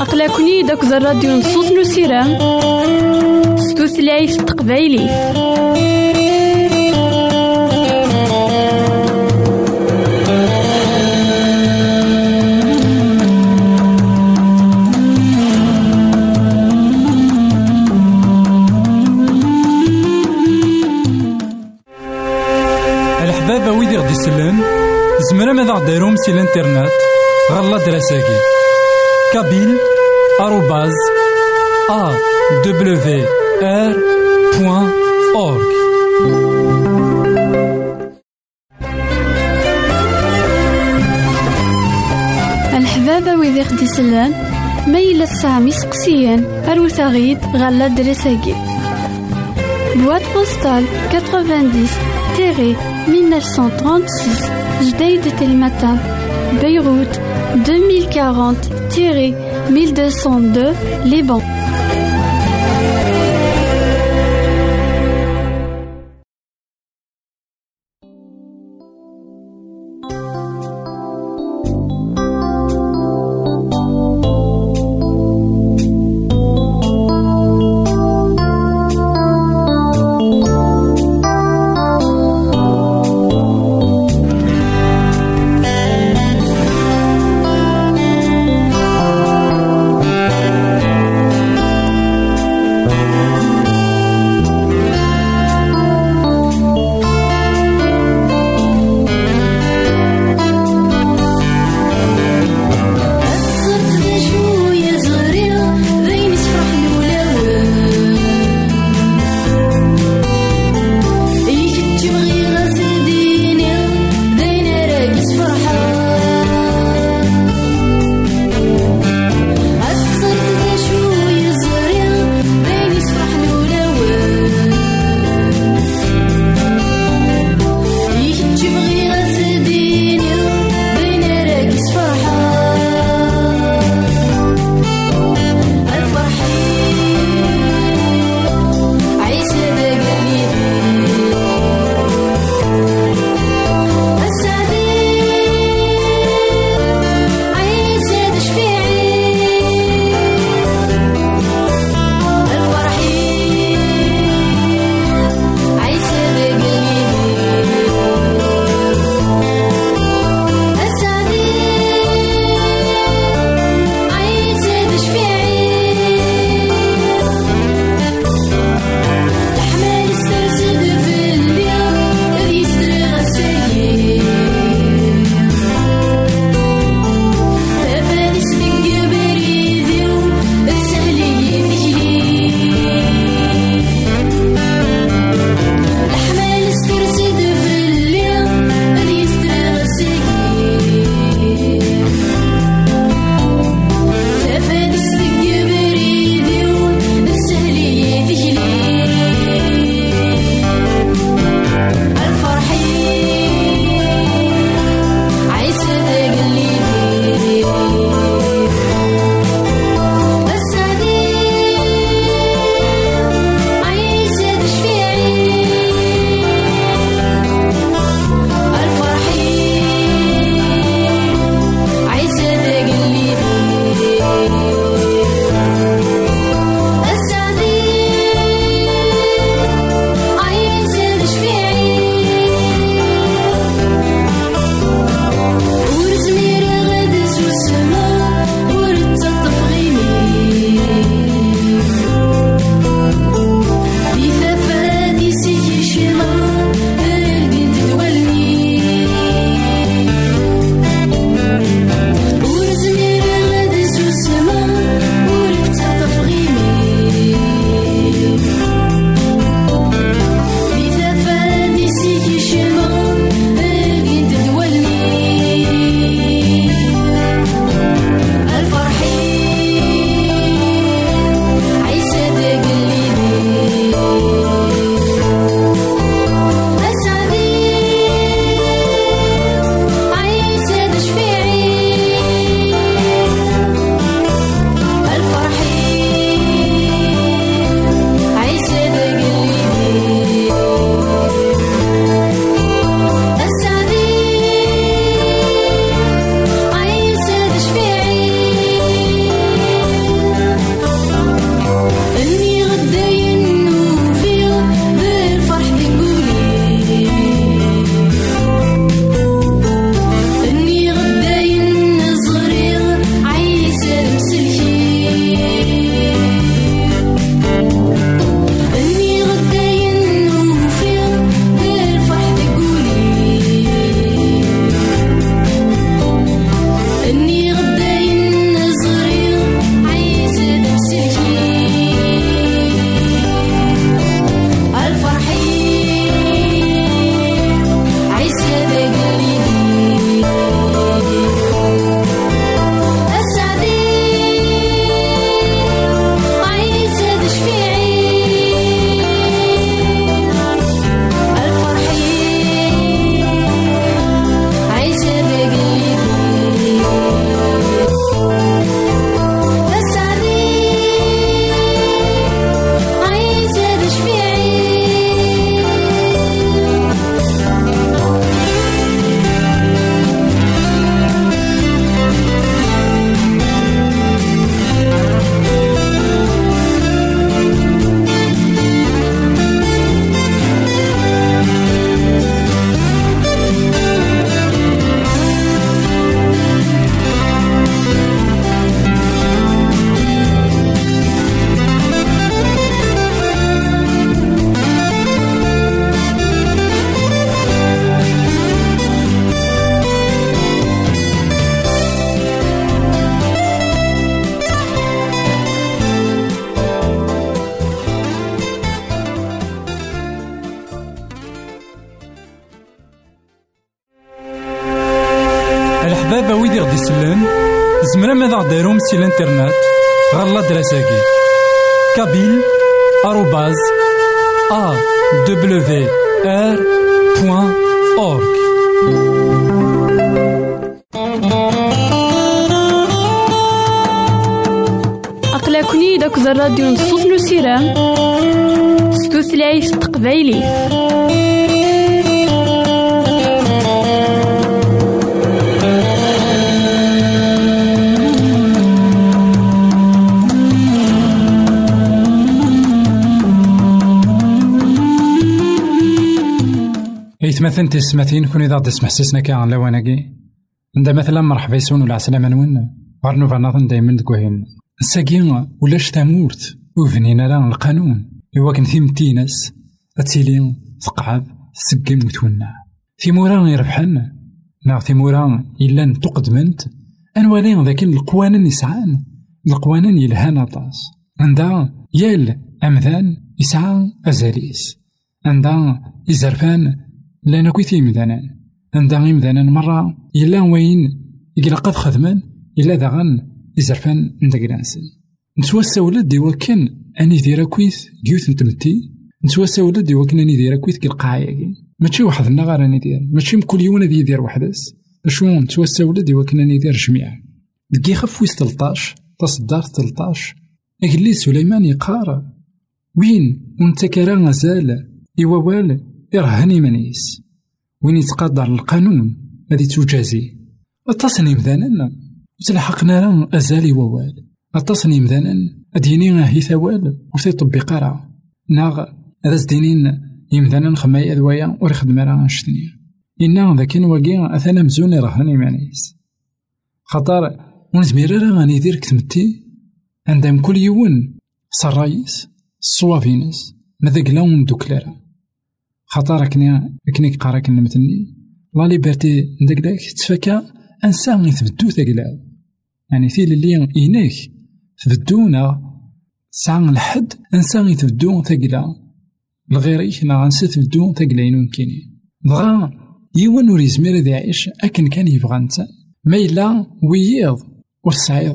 أقلكني داك الراديو نصوص نسيرام ستوثلايف تقبايلي. غديرهم سي الانترنت غالا دراساكي. كابيل آروباز أ دبليو آر بوان أورك الحبابة ويدي خدي سلان ميلا سامي سقسيان أروت غيد غالا دراساكي. Boîte postale 90-1936 Jdeï de Télématin Beyrouth 2040-1202 Liban الانترنت غالا دراساكي كابيل آروباز أ دبليو آر بوان أورك أقلكني داك الراديو نصوص نو سيرام ستوثلايف تقبايلي مثلا تسمثين كون إذا تسمح سيسنا كاع لواناكي عند مثلا مرحبا يسون ولا عسلامة نون. غارنو فنظن دايما تكوهين الساقين ولاش تامورت. وفنينا راه القانون إوا كان ثيمتيناس أتسيلي ثقعب تسقم وتونع ثيمورا يربحن نا ثيمورا إلا تقدمنت أنوالي ذاك القوانين يسعان القوانين يلهان أطاس. عندها يال أمذان يسعى أزاليس. عندها يزرفان لأن كويت إمدانان عندها إمدانان مرة إلا وين يقلا قد خدمان إلا داغن يزرفان ندقرانسن نتوسا ولد دي وكان أني ديرا كويت جيوت نتمتي. نتوسا ولد دي وكان أني ديرا كويت كالقاعية ماشي وحدنا غير أني دير. ماشي كل يوم أني دير وحدس شو نتوسا ولد دي وكان أني دير جميع دقي خف ويس تلطاش تصدار تلطاش أجلي سليمان يقار. وين؟ وانت كرا غزال. إرهني منيس. وين يتقدر القانون هذه تجازي؟ التصنيم ذانا تلحقنا راه أزالي ووال. التصنيم ذانا أديني هي ثوال. وتطبق راه ناغ. هذا زدينين يمدانا خماي أدوايا ور خدم راه نشتني. إنا ذاك واقي أثنا مزوني رهني معنيس خاطر ونزمير راه غاني كتمتي. عندهم كل يوم سرايس الصوافينس ماذا قلاون دوكلارا خاطر كني كني قارا كلمتني لا ليبرتي نداك داك تفكا أنسان يثبتو ثقلاو يعني في اللي إيناك تبدونا ساعة الحد أنسان يثبتو ثقلا لغيريك نا غنسى تبدو ثقلاين كيني بغا يوان ور يزمير ذي يعيش أكن كان يبغى انسان ما إلا ويض والسعيد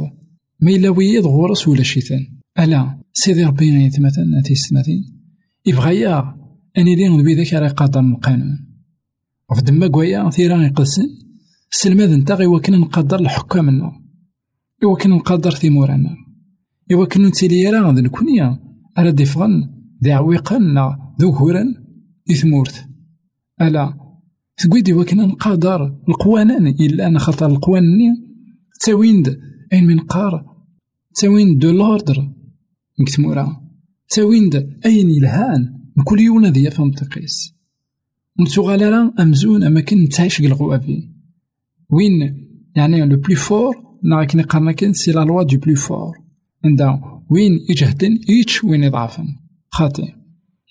ما إلا ويض غورس ولا شيطان. ألا سيدي ربي يتمثل تيستمثين يبغى يا أني دين ذبي ذاك راه قادر القانون. دما كوايا ثيرا يقسن السلماد نتا غيوا كنا نقدر الحكامنا إوا كنا نقدر ثيمورانا إوا كنا نتيلي راه غادي نكونيا أرا ديفغن ذي عويقن ذو هوران إثمورت ألا تقويدي وكنا نقدر القوانان إلا أنا خاطر القوانين تاويند أين من قار تاويند دو لوردر نكتمورا تاويند أين الهان كل يوم ذي يفهم تقيس. نتوغال راه أمزون أما كن نتعيش الغوابي وين؟ يعني لو بلو فور نا كني قرنا كان سي لا لوا دو بلو فور عندها وين يجهدن يتش وين يضعفن خاطي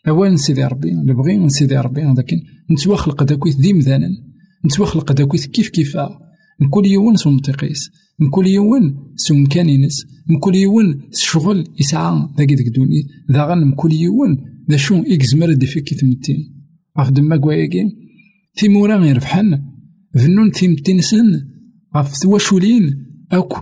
أولا سيدي ربي نبغي من سيدي ربي لكن نتوخلق داكويت ذي مذانا نتوخلق داكويت كيف كيفا كل يوم سوم تقيس كل يوم سوم كانينس كل يوم شغل يسعى ذاك ديك دوني. ذا غن كل يوم ذا شو إكزمر دي فيك تمتين غف دما كواياكي تيمورا غير فحن. ذنون تيمتينسن غف ثواشولين أوك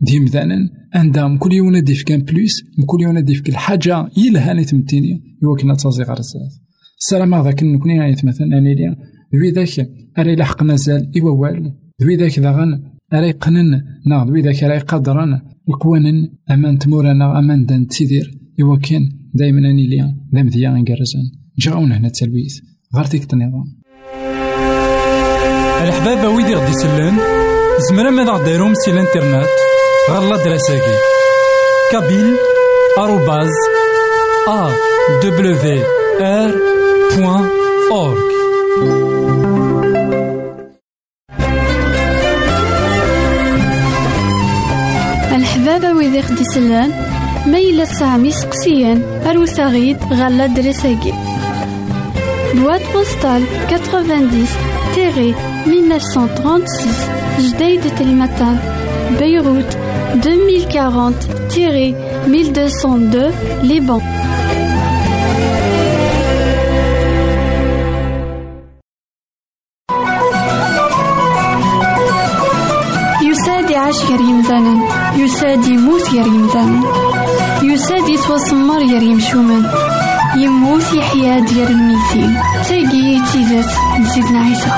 ديم ذانن. عندهم كل يوم ديف كان بلوس كل يوم ديف الحاجة يلها تمتيني يوكنا تازي غرسات السلام ذاك نكوني غايت مثلا. أنا ليا ذوي ذاك أري لحق نزال. إوا وال ذوي ذاك ذاغن أري قنن نا ذوي ذاك أري قدرن الكوانن أمان تمورانا أمان دان تسيدير إوا كان دايما أني ليا ذا مذيا نقرزن جاونا هنا تلويث. غير ديك النظام الحبابة ويدي غدي يسلن زمرا ماذا ديرهم سي الإنترنت؟ غالا دراساكي كابيل آروباز أ دبليو آر بوان أورك الحبابة ويدي غدي يسلن ميلة سامي سقسيان أروساغيد غالا دراساكي Boîte postale 90-1936 Jdeï de Telmatan Beyrouth 2040-1202 Liban يعيش غير يمثالا يساد يموت غير يمثالا يساد يتوسمر غير يمشومان يموت يحيا ديال الميتين. تاقي تيزات نسيتنا عيسى.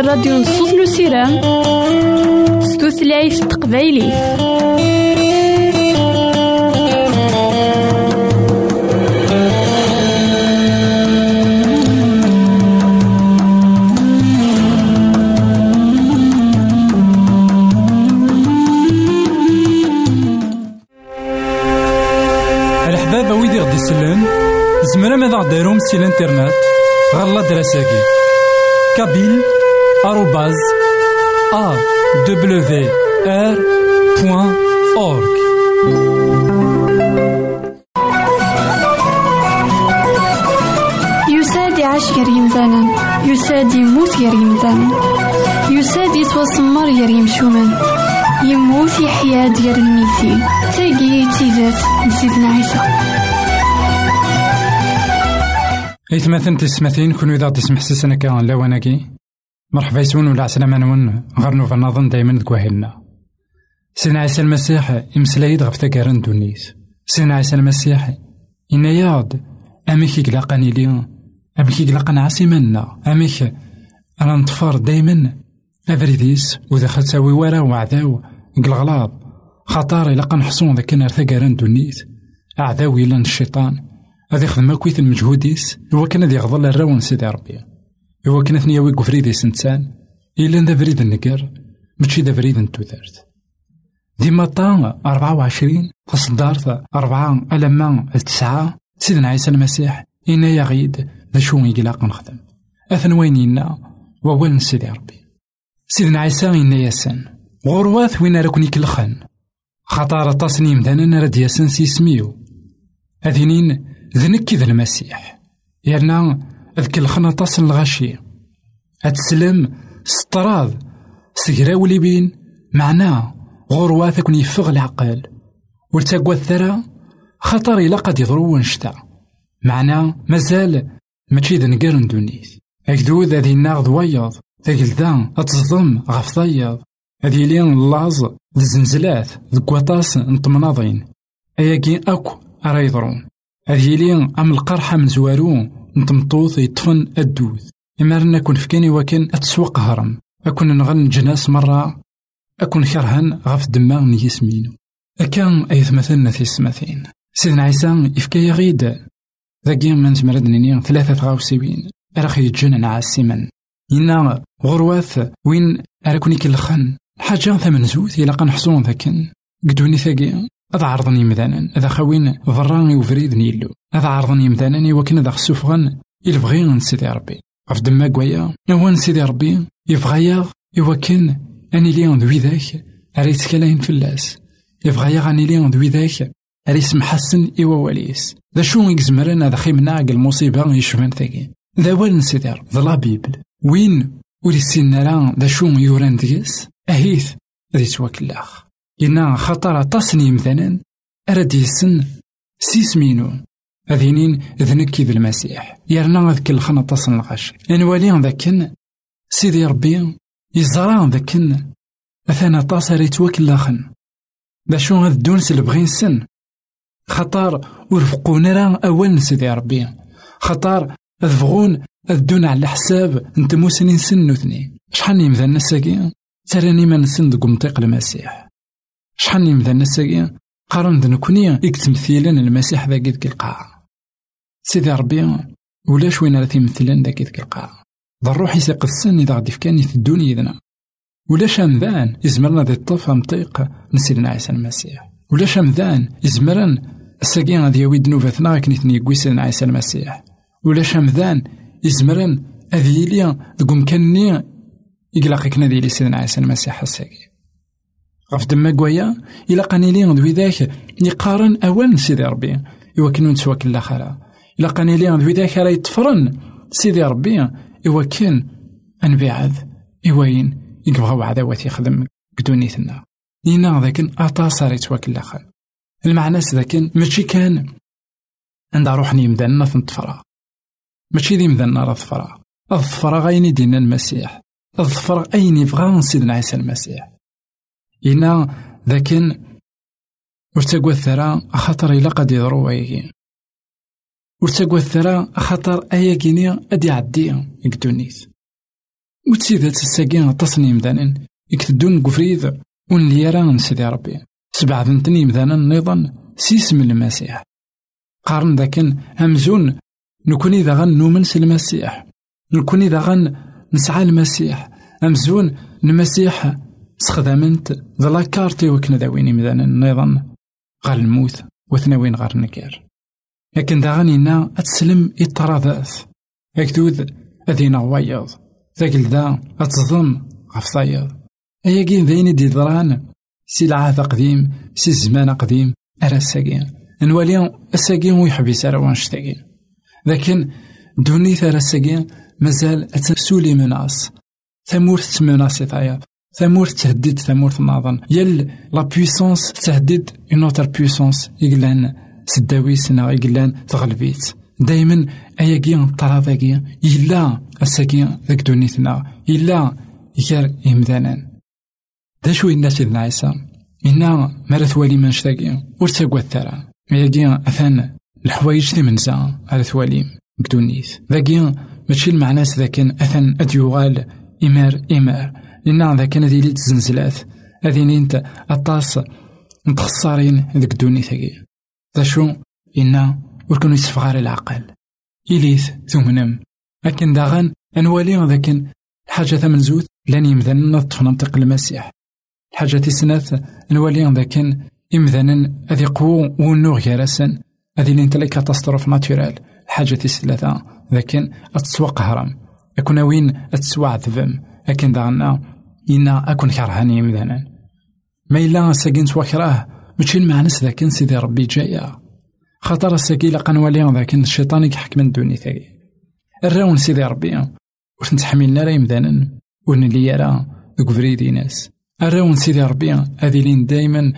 الراديو نصوص نو سيرام ستوثلايف غدي سلان زمرا ماذا غديرهم سي الإنترنت؟ غالا دراساكي. كابيل. بوان أورك يساد يعيش غير يمثالا يساد يموت غير يمثالا يساد يتوسمر غير يمشومان يموت يحيا ديال الميتين تاقي تيزات نسيتنا عيسى. إثماثن تسمثين كون إذا تسمح سسنا كان لواناكي مرحبا يسون ولا عسلامة نون غير نوفا نظن دايما تكواهلنا سيدنا عيسى المسيح يمسلايد غف تاكارن دونيس سيدنا عيسى المسيح إنا ياض أميك يقلقني لي. أبيك يقلقن عاسيمنا أميك أنا نطفر دايما. أفريديس وإذا خد تساوي ورا وعداو قلغلاض خطار إلا قنحصون ذاك نار ثقارن دونيس أعداوي لأن الشيطان. هذا يخدم أكويت المجهوديس. هو كان يغضل الراون سيدي ربي. هو كان ثنيا ويقو فريديس إنسان إلا ذا فريد النقر ماشي ذا فريد نتوثرت ديما طا أربعة وعشرين تصدارت أربعة ألما تسعة سيدنا عيسى المسيح إنا يغيد ذا شو يقلاق نخدم أثن وين إنا ووال سيدي ربي. سيدنا عيسى إنا ياسن غرواث وين راكني كلخن. خطار تصنيم دانا راد ياسن سيسميو. أذنين ذنك ذا المسيح. يرنا ذك الخناطاس الغاشي أتسلم سطراض سجراولي بين معناه غرواثك يفغ العقل. ولتقوى الثرى خطر إلا قد يضرو ونشتا معناه مازال ماشي ذا نقرن دونيث أكدود ذي الناغ ويض ذا أتصدم غف ضيض هذي لين اللاز الزنزلات ذك وطاس نطمناضين. أياكي أكو أرا يضرون. هذ يلي أم القرحة من نتمطوط يطفن الدوث. إما رنا كون فكاني وكان أتسوق هرم أكون نغن جناس مرة. أكون كرهن غف دماغ نيسمينو أكان أيث مثلنا في السماثين سيدنا عيسى يفكا يغيد. ذاكي من تمرد ثلاثة غاوسيوين. أرخي يتجنن عاسيمن إنا غرواث وين أراكوني كلخن. حاجة ثمن زوث إلا قنحصون ذاكن. قدوني ثاقي هذا عرضني مذانا هذا خوين ضراني وفريد نيلو هذا عرضني مذانا وكنا ذا خسوفغن يلبغي نسيدي ربي. غف دما قويا نوا نسيدي ربي يبغيا يوكن أني ليون ذوي ذاك أريت كلاين فلاس. يبغيا أني ليون ذوي ذاك أريس محسن إوا وليس. ذا شو يكزمرن هذا خيمنا المصيبة يشفن ثاقي ذا وين نسيدي ذا لا بيبل وين ولي السنة ذا شو يوران ذيس؟ أهيث ذي توكلاخ إنا خطر تصني مثلا أرد يسن سيس مينو. أذينين ذنكي بالمسيح. يرنا ذاك الخنا تصن الغش. نوالي ذاكن سيدي ربي يزرع ذاكن أثنا طاسر يتوكل خن ذا شو غاد دون سلبغين سن؟ خطر ورفقونا راه أول سيدي ربي. خطر أذفغون الدون على حساب أنت موسنين سن وثني شحال يمذا نساكي تراني ما نسن دق منطق المسيح. شحال نمذا الناس قارن ذا نكوني إكتمثيلن المسيح ذاك ذيك القاعة سيدي ربي ولاش وين راه تيمثلن ذاك ذيك القاعة ذا الروح يسقسن إذا غادي فكاني تدون يدنا ولاش أمذان يزمرنا ذي الطف أمطيق نسيدنا عيسى المسيح. ولاش أمذان يزمرن الساقين غادي يوي دنوبتنا كني ثني يقوي عيسى المسيح. ولاش أمذان يزمرن أذي لي ذو مكاني يقلق كنا ذي سيدنا عيسى المسيح الساقي. غف دما كوايا إلا قاني لي ذوي ذاك يقارن أولا سيدي ربي إوا كنو نتواكل الآخرة. إلا قاني لي ذوي ذاك راه يتفرن سيدي ربي إوا كان أنبيعذ إواين يقبغاو عداوات يخدم قدونيتنا إنا ذاك أطاس راه يتواكل الآخر. المعنى ذاك ماشي كان عند روحني مدانا تنطفرا ماشي ذي مدانا راه ظفرا الظفرا غايني دينا المسيح. الظفرا أين يبغى سيدنا عيسى المسيح. إنا ذاكن ورتقوى الثرى خاطر إلا قد يضرو ويجي ورتقوى الثرى خاطر أياكيني أدي عدي يكدونيت وتسيدات الساقين تصنيم مدانا يكتدون قفريد ونليران سيدي ربي. سبع ذنتني مدانا نيضا سيسم المسيح. قارن ذاكن همزون نكون إذا غن نؤمن المسيح. نكون إذا غن نسعى المسيح. أمزون المسيح استخدمت ذا لاكارتي وكنا داوين مذانا نظام غار الموت وثناوين غار النكار لكن داغنينا أتسلم إطرادات أكدود أدينا وايض ذاك دا أتصدم غف صايض أياكين ذاين دي دران سي العهد قديم سي الزمان قديم أرا الساقين. نوالي الساقين ويحبس أرا وانشتاقين. لكن دونيت أرا الساقين مازال أتسولي مناس ثمورت مناس يطايض. ثمورت تهدد ثمورت ناظن يل لا بويسونس تهدد اون اوتر بويسونس يقلان سداويسنا يقلان تغلبيت دايما اياكي طراضاكي يلا الساكي ذاك دونيتنا يلا يكار إمدانا دا شو إنا سيدنا عيسى إنا مرث والي من شتاقي ورتاقوا الثرى ياكي أثان الحوايج دي منزا على ثواليم بدونيث ذاكي ماشي المعنى ذاك أثن أديوغال إمار إمار إنا ذاك ذي لي تزنزلات هذي نينت أطاس متخسرين ذاك دونيثاكي ذا شو إنا وركن يسفغار العقل إليث ثمنم لكن داغن أنوالي ذاك الحاجة ثمن زوت لأن يمذن في منطق المسيح الحاجة تسنات نوالي ذاك إمذانا أذي قوو ونوغ يرسن أذي لين كاتاستروف ناتورال الحاجة تسلاثة ذاك أتسوق هرم أكون وين أتسوى عذبم لكن داغنا إنا أكون كرهاني يمذانا ما إلا ساكن سوا ماشي المعنس ذاك سيدي ربي جاية خاطر الساكي لقا نوالي ذاك الشيطان يحكم الدوني ثاقي الراون سيدي ربي واش نتحملنا راه يمدانا ونلي راه دوك فريدي ناس. الراون سيدي ربي هذي لين دايما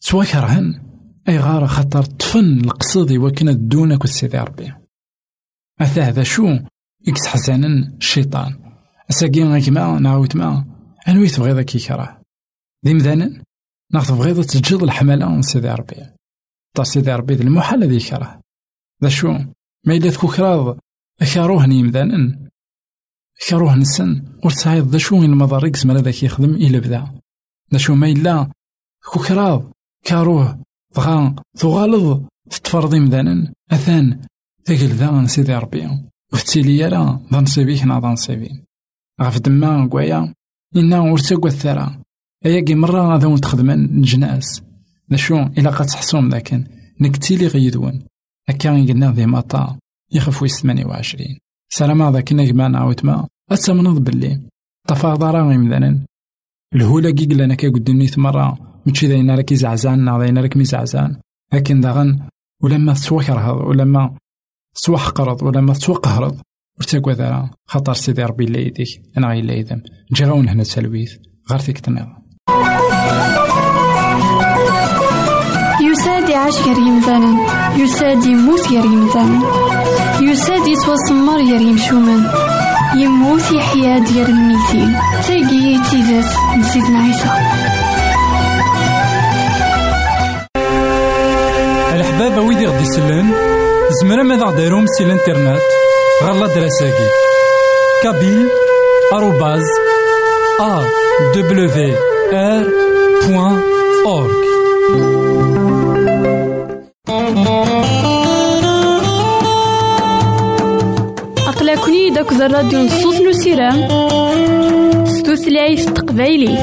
سوا كرهن. أي غار خاطر طفن القصد وكنا دونك سيدي ربي. اثا هذا شو؟ يكس حزانا الشيطان. اساكي غيكما نعاود ما. انوي تبغيض كي كره ذي مذانا ناخذ تبغيض تجد الحملة سيدي ربي. تا سيدي ربي المحال ذي كره ذا شو؟ ما إلا كراض. أكاروه نيمذانا كروه نسن؟ ور تسعيد ذا شو المضارق زمرا ذاك يخدم إلا بدا ذا شو ما إلا كوكراض كاروه بغا تغالظ تتفرض مدانا أثان. ذاك ذا سيدي ربي. وفتيلي راه ذا نصيبي حنا ذا نصيبين غاف دما كوايا إنا ور الثرى. أياكي مرة غادا تخدمن الجناس. ذا شو إلا قد تحصوم ذاك نكتيلي غيدون. هكا قلنا ذي مطا. يخف ويس ثمانية وعشرين. سلام ذاك نجمع نعاود ما. أتمنض باللي تفاضل راه مثلا الهولا كي قلنا كي قدني مرة. ماشي ذاين راك يزعزان ذاين راك ميزعزان. لكن داغن ولما تسوكرهض ولما تسوحقرض ولما ورتاكوا ذا خطر سيدي ربي لا يديك. أنا غير لا يدم. جي غاون هنا تسلويث غير فيك تنظ يساد يعيش غير يمثالا. يساد يموت غير يمثالا. يساد يتوسمر يا يمشومان يموت يحيا ديال الميتين تاقي تيزات نسيتنا عيسى. الحباب ويدي غدي يسلن زمرا ماذا غديرهم سي الإنترنت؟ غالا دراساكي كابيل آروباز أ دبليو آر بوان أورك داك الراديو نصوص نسيرام ستوثلايف تقبايلي